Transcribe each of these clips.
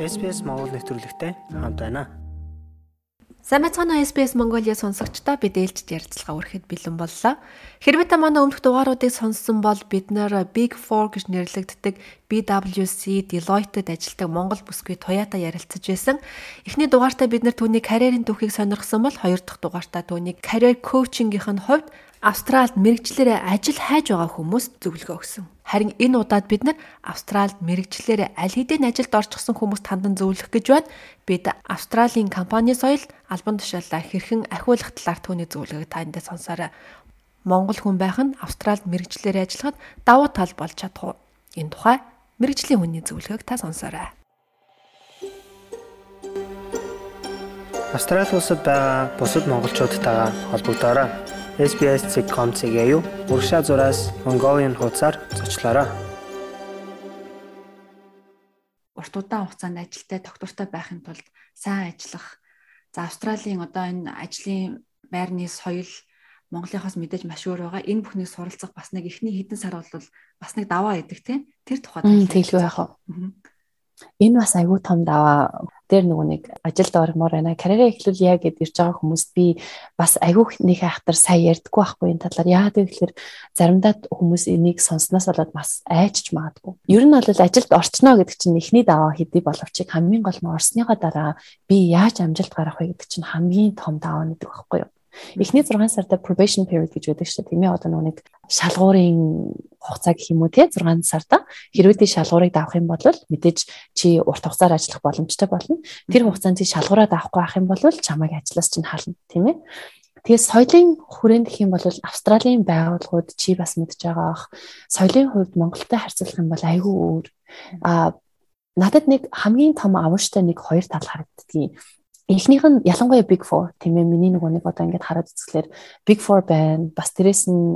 SBS Монгол нэвтрүүлэгтэй хамт байна. Сайн байцгаана SBS Mongolia сонсогчдоо бид ээлжид ярилцлага өргөхөд бэлэн боллоо. Хэрвээ та манай өмнөх дугааруудыг сонссон бол бид нэр Big 4 гэж нэрлэгддэг BWC Deloitte-д ажилладаг Монгол бүсгүй Toyota ярилцаж байсан. Эхний дугаартаа бид нэр түүний карьерийн түүхийг сонирхсан бол хоёр дахь дугаартаа түүний career coaching-ийн хувьд Австралид мэрэгчлэрээ ажил хайж байгаа хүмүүст зөвлөгөө өгсөн. Харин энэ удаад бид нар Австралид мэрэгчлэрээ аль хэдийн ажилд орчихсон хүмүүст хандан зөвлөх гэж байна. Бид Австралийн компани соёл албан тушаалаа хэрхэн ахиулах талаар түүний зөвлөгөөг та эндээ сонсоорой. Монгол хүн байх нь Австралид мэрэгчлэрээ ажиллахад давуу тал болж чадах уу? Энэ тухай мэрэгжлийн хүний зөвлөгөөг та сонсоорой. Австрали улсад байгаа бусад монголчуудтайгаа холбогдоорой SBS.com.cg юу урагшаа зураас Mongolian хуудасаар зочлоорой. Урт удаан хугацаанд ажилтай тогтвортой байхын тулд сайн ажиллах. За Австралийн одоо энэ ажлын байрны соёл Монголынхоос мэдээж маш өөр байгаа. Энэ бүхнийг суралцах бас нэг эхний хэдэн сар бол бас нэг даваа идэг тийм. Тэр тухайд тэлгүй яах вэ? Энэ бас айгүй том даваа дээр нөгөө нэг ажилд ормоор байна. Карьераа эхлүүлье гэд ирж байгаа хүмүүст би бас айгүйх нэг хайхтар сайн ярьдаггүй байхгүй энэ талаар. Яагаад гэвэл заримдаа хүмүүс энийг сонсноос болоод бас айчж магадгүй. Ер нь бол ажилд орчноо гэдэг чинь эхний даваа хэдий боловч хамгийн гол нь орсныхоо дараа би яаж амжилт гарах вэ гэдэг чинь хамгийн том даваа нэгдэг байхгүй юу? Эхний 6 сарда probation period гэж байдаг шүү дээ. Тийм ээ одоо нэг шалгуурын хугацаа гэх юм уу те 6 сарда хэрвээ тий шалгуурыг давах юм бол мэдээж чи урт хугацаар ажиллах боломжтой болно. Тэр хугацаанд чи шалгуураа давахгүй байх юм бол чамайг ажлаас чинь хална тийм ээ. Тэгээ соёлын хүрээнд гэх юм бол Австралийн байгууллагууд чи бас мэдж байгаа бах. Соёлын хувьд Монголтой харьцуулах юм бол айгүй өөр. А надад нэг хамгийн том авууштай нэг хоёр тал харагддгийг Эхнийх нь ялангуяа Big 4 тийм ээ миний нөгөө нэг одоо ингээд хараад үзэхлээр Big 4 байна. Бас дээрэс нь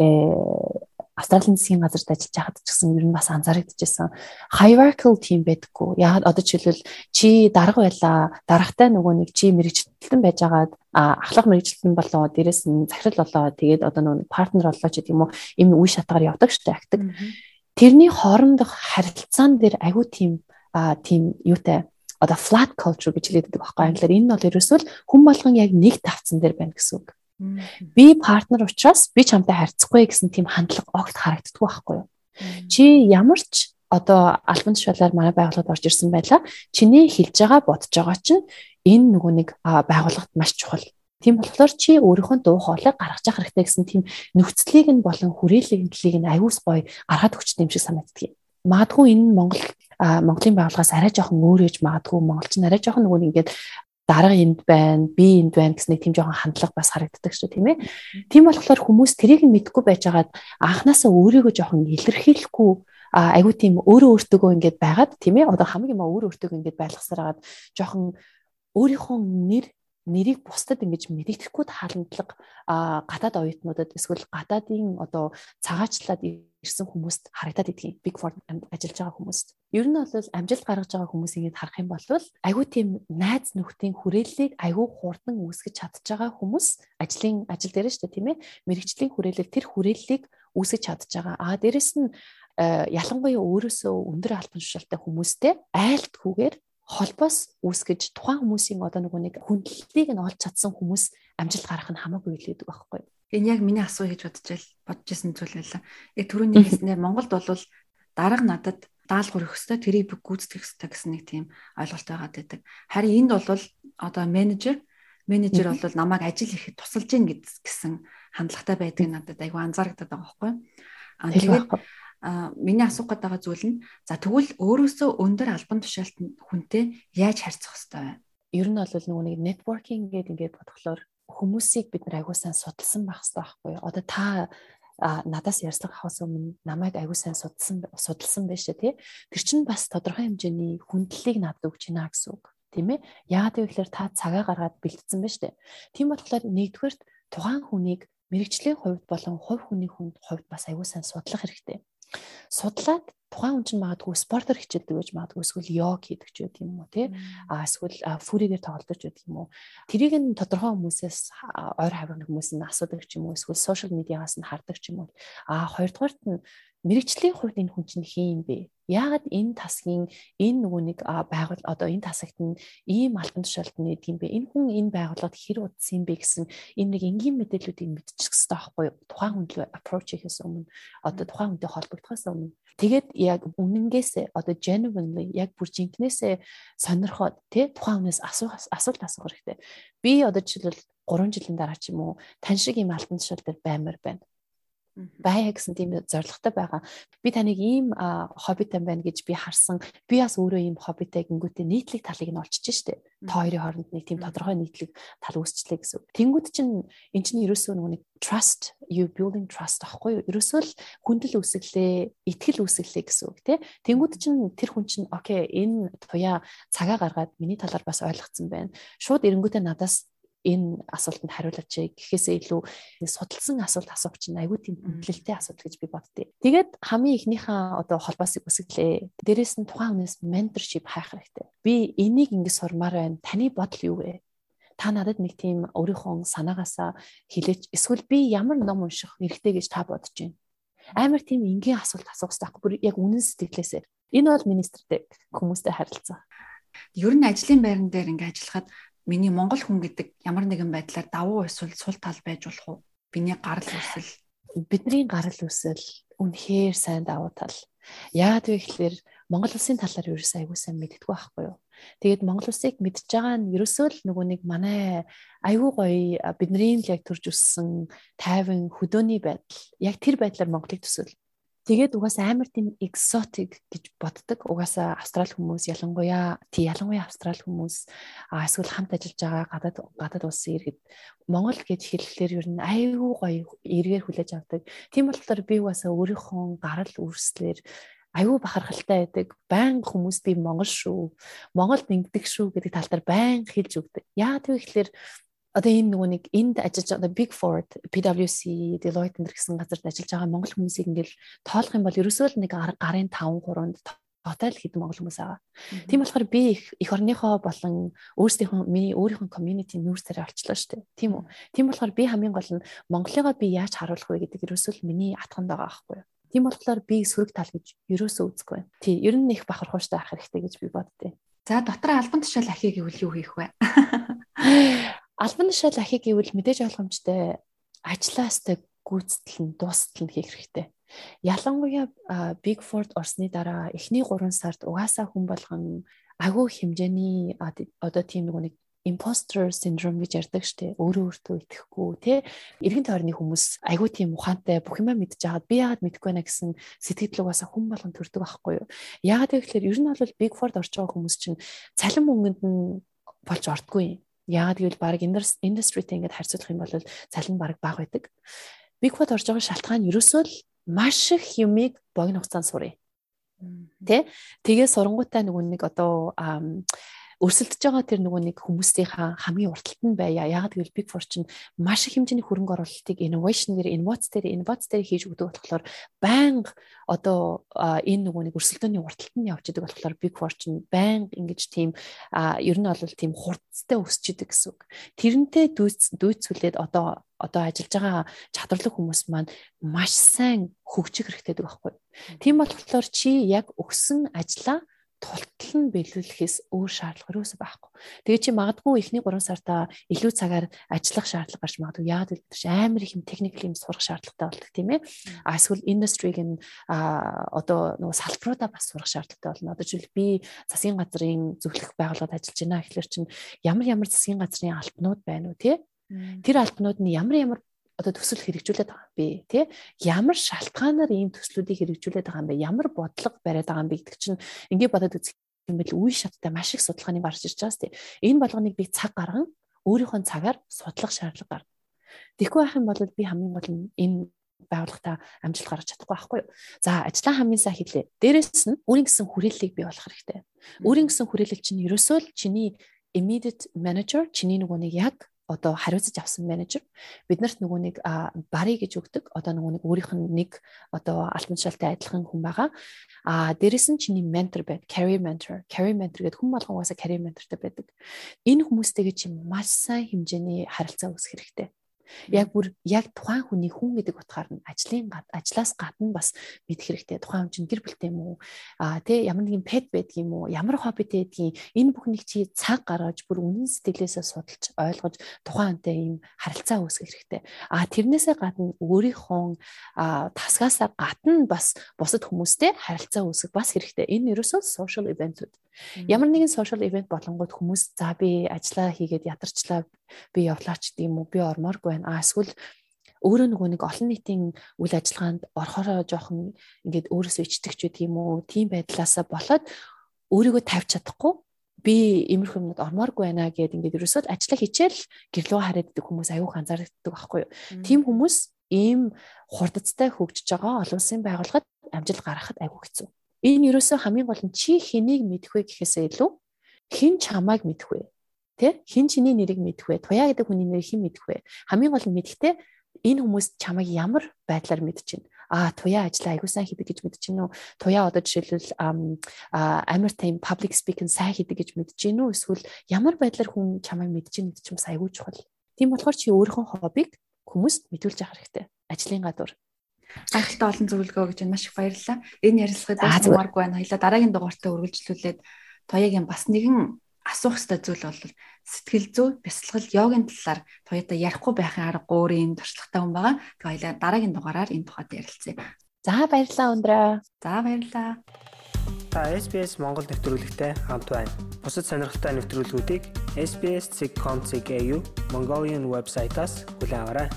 э Австралийн засгийн газарт ажиллаж байхад ч гэсэн ер нь бас анзаарэгдэжсэн hierarchical team байдаггүй. Яг одоо жишээлбэл чи дарга байлаа, даргатай нөгөө нэг чи мэрэгчлэн байж байгаад ахлах мэрэгчлэн болоо, дээрэс нь захирал болоо, тэгээд одоо нөгөө партнер болоо ч гэдэг юм уу, ийм үе шатгаар явдаг штэ ахдаг. Тэрний хоорондох харилцаан дээр агүй тийм тийм юутай одоо flat culture гэж хэлээд байдаг байхгүй англиар энэ нь бол ерөөсөө хүн болгон яг нэг тавцсан дээр байна гэсэн үг. Би партнер учраас би чамтай харьцахгүй гэсэн тийм хандлага огт харагддаг байхгүй юу? Чи ямар ч одоо албан тушаалаар манай байгууллагад орж ирсэн байлаа. Чиний хэлж байгаа бодож байгаа чинь энэ нөгөө нэг байгууллагад маш чухал. Тийм болохоор чи өөрийнхөө дуу хоолойг гаргаж явах хэрэгтэй гэсэн тийм нөхцөлийг нь болон хүрээлэндлийг нь аюус гоё гаргаад өгч юм шиг санагддаг юм. Магадгүй энэ Монгол Монголын байгууллагаас арай жоохон өөр ээж магадгүй монголч нь арай жоохон нөгөө ингээд дарга энд байна, би энд байна гэсэн нэг тийм жоохон хандлага бас харагддаг шүү тийм ээ. Тийм болохоор хүмүүс тэрийг нь мэдгүй байжгаад анханасаа өөрийгөө жоохон илэрхийлэхгүй айгуу тийм өөрөө өөртөөгөө ингээд байгаад тийм ээ. Одоо хамгийн маа өөрөө өөртөөгөө ингээд байлгасаар хагаад жоохон өөрийнхөө нэр нэрийг бусдад ингэж мэдэгдэхгүй хаалтлага гадаад оюутнуудад эсвэл гадаадын одоо цагаачлаад ирсэн хүмүүст харагдаад идгийг Big Four ажиллаж байгаа хүмүүст. Ер нь бол амжилт гаргаж байгаа хүмүүс ингэж харах юм бол айгүй тийм найз нөхдийн хүрээллийг айгүй хурдан үүсгэж чадж байгаа хүмүүс ажлын ажил дээр шүү дээ тийм ээ. Мэргэжлийн хүрээлэл тэр хүрээллийг үүсгэж чадж байгаа. Аа дээрэс нь ялангуяа өөрөөсөө өндөр албан тушаалтай хүмүүстэй айлтгүйгээр холбоос үүсгэж тухайн хүмүүсийн одоо нөгөө нэг хүндлэлийг нь олж чадсан хүмүүс амжилт гарах нь хамаагүй л гэдэг байхгүй. Энэ яг миний асуу гэж бодож байл бодож исэн зүйл байлаа. Яг түрүүний хэлснээр Монголд бол дарга надад даалгавар өгөх хэрэгтэй тэрийг бүх гүйцэтгэх хэрэгтэй гэсэн нэг тийм ойлголт байгаад байдаг. Харин энд бол одоо менежер менежер бол намайг ажил хийхэд тусалж гин гэсэн хандлагатай байдгийг надад айгүй анзаарэгдээд байгаа байхгүй. Аа тэгээд миний асуух гээд байгаа зүйл нь за тэгвэл өөрөөсөө өндөр албан тушаалт хүнтэй яаж харьцах хэвтэй вэ? Ер нь бол нөгөө нэг networking гэдэг ингээд бодглохлоор хүмүүсийг бид нар аягүй сайн судалсан байх хэрэгтэй байхгүй юу? Одоо та а надаас ярьцлага авахаас өмнө намайг аягүй сайн судалсан судалсан байж тээ. Тэр чинь бас тодорхой хэмжээний хүндлэлийг надад өгч байна гэсэн үг. Тийм ээ. Яагаад гэвэл та цагаа гаргаад бэлдсэн байж тээ. Тийм болохоор нэгдүгээрт тухайн хүнийг мэрэгчлийн хувьд болон хувь хүний хүнд хувьд бас аягүй сайн судлах хэрэгтэй судлаад тухайн хүн чинь магадгүй спортоор хичээлдэг байж магадгүй эсвэл йог хийдэг ч гэдэг юм уу тий? А эсвэл фүригээр тоглож байдаг юм уу? Тэрийг нь тодорхой хүмүүсээс ойр хаврын хүмүүс нь асуудаг ч юм уу? Эсвэл сошиал медиагаас нь хардаг ч юм уу? А хоёрдугаарт нь мэрэгчлийн хувьд энэ хүн чинь хин юм бэ? Яагаад энэ тасгийн энэ нөгөө нэг байгуул одоо энэ тасагт нь ийм альбан тушаалд нэдэг юм бэ? Энэ хүн энэ байгууллагад хэр удсан юм бэ гэсэн энэ нэг энгийн мэдээллүүдийг мэдчих хэрэгтэй байхгүй юу? Тухайн хүн лөө approach хийхээс өмнө одоо тухайн хүнтэй холбогдохоос өмнө тэгээд яг үнэнгээсээ одоо genuinely яг бүр жинкнээсээ сонирхоод тий тухайн хүнээс асуух асуулт асуух хэрэгтэй. Би одоо жишээлбэл 3 жилийн дараа ч юм уу тань шиг ийм альбан тушаал дээр баймаар байна байя гэсэн тийм зорилготой байгаа. Би таныг ийм хоббитай байна гэж би харсан. Би бас өөрөө ийм хоббитай гингүүтээ нийтлэг талыг нь олчиж штэ. Та хоёрын хооронд нэг тийм тодорхой нийтлэг тал үүсчлээ гэсэн. Тэнгүүд чинь эн чинь ерөөсөө нэг trust you building trust ахгүй юу? Ерөөсөө л хүндэл үсгэлээ, итгэл үсгэлээ гэсэн үг тий. Тэнгүүд чинь тэр хүн чинь окей энэ туяа цагаа гаргаад миний талаар бас ойлгоцсон байна. Шууд эренгүүтээ надаас энэ асуултанд хариулаач гэхээсээ илүү судалсан асуулт асуух чинь айгүй тийм хүндлэлтэй асуулт гэж би боддتي. Тэгээд хамгийн ихнийхээ одоо холбоосыг үсгэлээ. Дээрээс нь тухайн хүнээс менторшип хайх хэрэгтэй. Би энийг ингэ сурмаар байна. Таны бодол юу вэ? та надад нэг тийм өөрийнхөө санаагаасаа хэлээч эсвэл би ямар ном унших хэрэгтэй гэж та бодож байна. Амар тийм энгийн асуулт асуух хэрэгтэй байхгүй бүр яг үнэн сэтгэлээсээ. Энэ бол министртэй хүмүүстэй харилцаа. Ер нь ажлын байран дээр ингээ ажиллахад миний монгол хүн гэдэг ямар нэгэн байдлаар давуу эсвэл сул тал байж болох уу? Биний гарал үүсэл бидний гарал үүсэл үнэхээр сайн давуу тал. Яагаад вэ гэхээр Монгол улсын талаар ерөөсөө аягүй сайн мэддэггүй байхгүй юу? Тэгээд Монгол улсыг мэдж байгаа нь ерөөсөө л нөгөө нэг манай аягүй гоё бидний л яг төрж өссөн тайван хөдөөний байдал яг тэр байдлаар Монголыг төсөөл. Тэгээд угаасаа амар тийм exotic гэж боддог. Угаасаа австрал хүмүүс ялангуяа тий ялангуяа австрал хүмүүс эсвэл хамт ажиллаж байгаа гадаад гадаад улсын иргэд Монгол гэж хэлэхлээр ер нь айгүй гоё эргээр хүлээж авдаг. Тийм болохоор би угаасаа өөрийнхөө гарал үүслэр айгүй бахархалтай байдаг. Баян хүмүүс би Монгол шүү. Монголд ингэдэг шүү гэдэг тал дээр баян хэлж өгдөг. Яа ихлээр одоо энэ нөгөө нэг энд ажиллаж одоо Big Four, PwC, Deloitte энэ гэсэн газарт ажиллаж байгаа монгол хүмүүсийг ингээл тоолох юм бол ерөөсөө л нэг гарын 5 3-нд тоотал хэдэн монгол хүмүүс байгаа. Тийм болохоор би их эх орныхоо болон өөрсдийнхөө миний өөрийнхөө community нүүрсээр олчлоо шүү дээ. Тийм үү. Тийм болохоор би хамгийн гол нь Монголыгоо би яаж харуулах вэ гэдэг ерөөсөө л миний атганд байгаа байхгүй юу. Тийм болохоор би сөрөг тал гэж ерөөсөө үзэхгүй. Тий, ер нь их бахархууштай ах хэрэгтэй гэж би боддیں۔ За дотор альбан тушаал ахыг гэвэл юу хийх вэ? Албан тушаал ахыг гэвэл мэдээж ойлгомжтой ажиллаастай гүйцэтгэл нь дуустал нь хийх хэрэгтэй. Ялангуяа Big Four орсны дараа эхний 3 сард угаасаа хүн болгон агуу хэмжээний одоо тийм нэг нэг imposter syndrome гэж ярьдаг штеп өөрөө өөртөө итгэхгүй тий эргэн тойрны хүмүүс айгүй тийм ухаантай бүх юмаа мэдж байгаад би яагаад мэдэхгүй байна гэсэн сэтгэл угаасаа хүн болгон төрдөг байхгүй юу? Яагаад гэвэл ер нь бол big four орж байгаа хүмүүс чинь цалин мөнгөнд нь болж ордгүй Яагаад гэвэл баг индастритэй ингээд харьцуулах юм бол цалин баг бага байдаг. Big Four орж байгаа шалтгаан ерөөсөө л маш их юмыг богино хугацаанд сурыг. Тэ? Тэгээ сурангуудаа нөгөө нэг одоо өрсөлдөж байгаа тэр нөгөө нэг хүмүүсийнхаа хамгийн урталт нь байя. Ягаад гэвэл Big Four чинь маш их хэмжээний хөрөнгө оруулалтыг innovation дээр, innovaц дээр, innovaц дээр хийж өгдөг болохоор байнга одоо энэ нөгөө нэг өрсөлдөөний урталт нь явж идэг болохоор Big Four чинь байнга ингэж тийм ер нь бол тийм хурцтай өсч идэг гэсэн үг. Тэрнтэй дүүцүүлээд одоо одоо ажиллаж байгаа чадварлаг хүмүүс маань маш сайн хөгжих хэрэгтэй гэдэг байхгүй. Тийм болохоор чи яг өгсөн ажлаа тултал нь биелүүлэхээс өөр шаардлага юусаа байхгүй. Тэгээ чи магадгүй эхний 3 сартаа илүү цагаар ажиллах шаардлага гарч магадгүй. Яагаад гэвэл чи амар их юм техникл юм сурах шаардлагатай болдог тийм ээ. А эсвэл индустриг а одоо нөгөө салбаруудаа бас сурах шаардлагатай болно. Одоо жишээл би засгийн газрын зөвлөх байгууллагад ажиллаж байна. Тэгэхээр чин ямар ямар засгийн газрын альбанууд байна уу тий? Тэр альбанууд нь ямар ямар одоо төсөл хэрэгжүүлээд байгаа юм бэ тий ямар шалтгаанаар ийм төслүүдийг хэрэгжүүлээд байгаа юм бэ ямар бодлого бариад байгаа юм бэ гэдэг чинь ингээд бодоод үзэх юм бол үе шаттай маш их судалгааны гарч ирж байгаа сте энэ болгоныг би цаг гарган өөрийнхөө цагаар судлах шаардлага гарна тэгэхгүй байх юм бол би хамгийн гол нь энэ байгууллагатаа амжилт гаргаж чадахгүй байхгүй юу. За ажлаа хамгийн сайн хийлээ. Дээрээс нь өөрийн гэсэн хүрээллийг бий болох хэрэгтэй. Өөрийн гэсэн хүрээлэл чинь ерөөсөө л чиний immediate manager чиний нөгөө нэг яг одоо хариуцаж авсан менежер биднэрт нөгөө нэг бари гэж өгдөг. Одоо нөгөө нэг өөрийнх нь нэг одоо алтан шалтай адилхан хүн байгаа. А дээрэс нь чиний ментор байд carry mentor. Carry mentor гэдэг хүн болгон угаасаа carry mentorтай байдаг. Энэ хүмүүстэйгээ чи маш сайн хэмжээний харилцаа үүсгэх хэрэгтэй Яг бүр яг тухайн хүний хүн гэдэг утгаар нь ажлын ажлаас гадна бас мэдэх хэрэгтэй. Тухайн хүн чинь гэр бүлтэй юм уу? Аа тий ямар нэгэн пет байдаг юм уу? Ямар хоббитэй байдгийг энэ бүхнийг чи цаг гаргаж бүр үнэн сэтгэлээсээ судалж ойлгож тухайн хүнтэй ийм харилцаа үүсгэх хэрэгтэй. Аа тэрнээсээ гадна өөрийнхөө тасгаасаа гадна бас бусад хүмүүстэй харилцаа үүсгэх бас хэрэгтэй. Энэ ерөөсөө social event-үүд. Ямар нэгэн social event болонгууд хүмүүс за би ажиллаа хийгээд ядарчлаа би явлаач гэдэм үү би ормооргүй байна. А эсвэл өөрөө нөгөө нэг олон нийтийн үйл ажиллагаанд орохороо жоохон ингээд өөрөөсөө ичдэгч байдаг юм уу? Тийм байдлаасаа болоод өөрийгөө тавьж чадахгүй би иймэрхүү юмнууд ормооргүй байна гэд ингээд ерөөсөө ажиллаа хичээл гэрлөө хараад идэх хүмүүс аюух анзаардаг байхгүй юу? Тийм хүмүүс ийм хурдцтай хөгжиж байгаа олон улсын байгууллагад амжилт гаргахад аюу хэцүү. Энэ ерөөсөө хамгийн гол нь чи хэнийг мэдэх вэ гэхээсээ илүү хэн чамайг мэдэх вэ? Тэ? Хэн чиний нэрийг мэдэх вэ? Туяа гэдэг хүний нэрийг хэн мэдэх вэ? Хамгийн гол нь мэдэхдээ энэ хүмүүс чамайг ямар байдлаар мэдчихэв? а туяа ажиллаа айгуу сайн хийдэг гэж мэдэж гинүү. Туяа одоо жишээлбэл амар тайм public speaking сайн хийдэг гэж мэдэж гинүү. Эсвэл ямар байдлаар хүн чамайг мэдэж гин гэдэг ч юм айгуу чухал. Тийм болохоор чи өөрийнхөө хоббиг хүмүүст мэдүүлж явах хэрэгтэй. Ажлын гадуур. Гайхалтай олон зөвлөгөө гэж маш их баярлалаа. Энэ ярилцлагыг дуусгамааргүй байна. Хоёлаа дараагийн дугаартаа үргэлжлүүлээд тоягийн бас нэгэн асуух ёстой зүйл бол сэтгэл зүй, бясалгал, йогийн талаар тоёта ярихгүй байхын аргагүй өөрийн туршлагатай хүн байгаа. Тэгээ хоёлаа дараагийн дугаараар энэ тухайд ярилцъя. За баярлалаа өндрөө. За баярлалаа. Та SBS Монгол нэвтрүүлэгтэй хамт байна. Бусад сонирхолтой нэвтрүүлгүүдийг SBS.com.cg Mongolian вебсайтаас аваарай.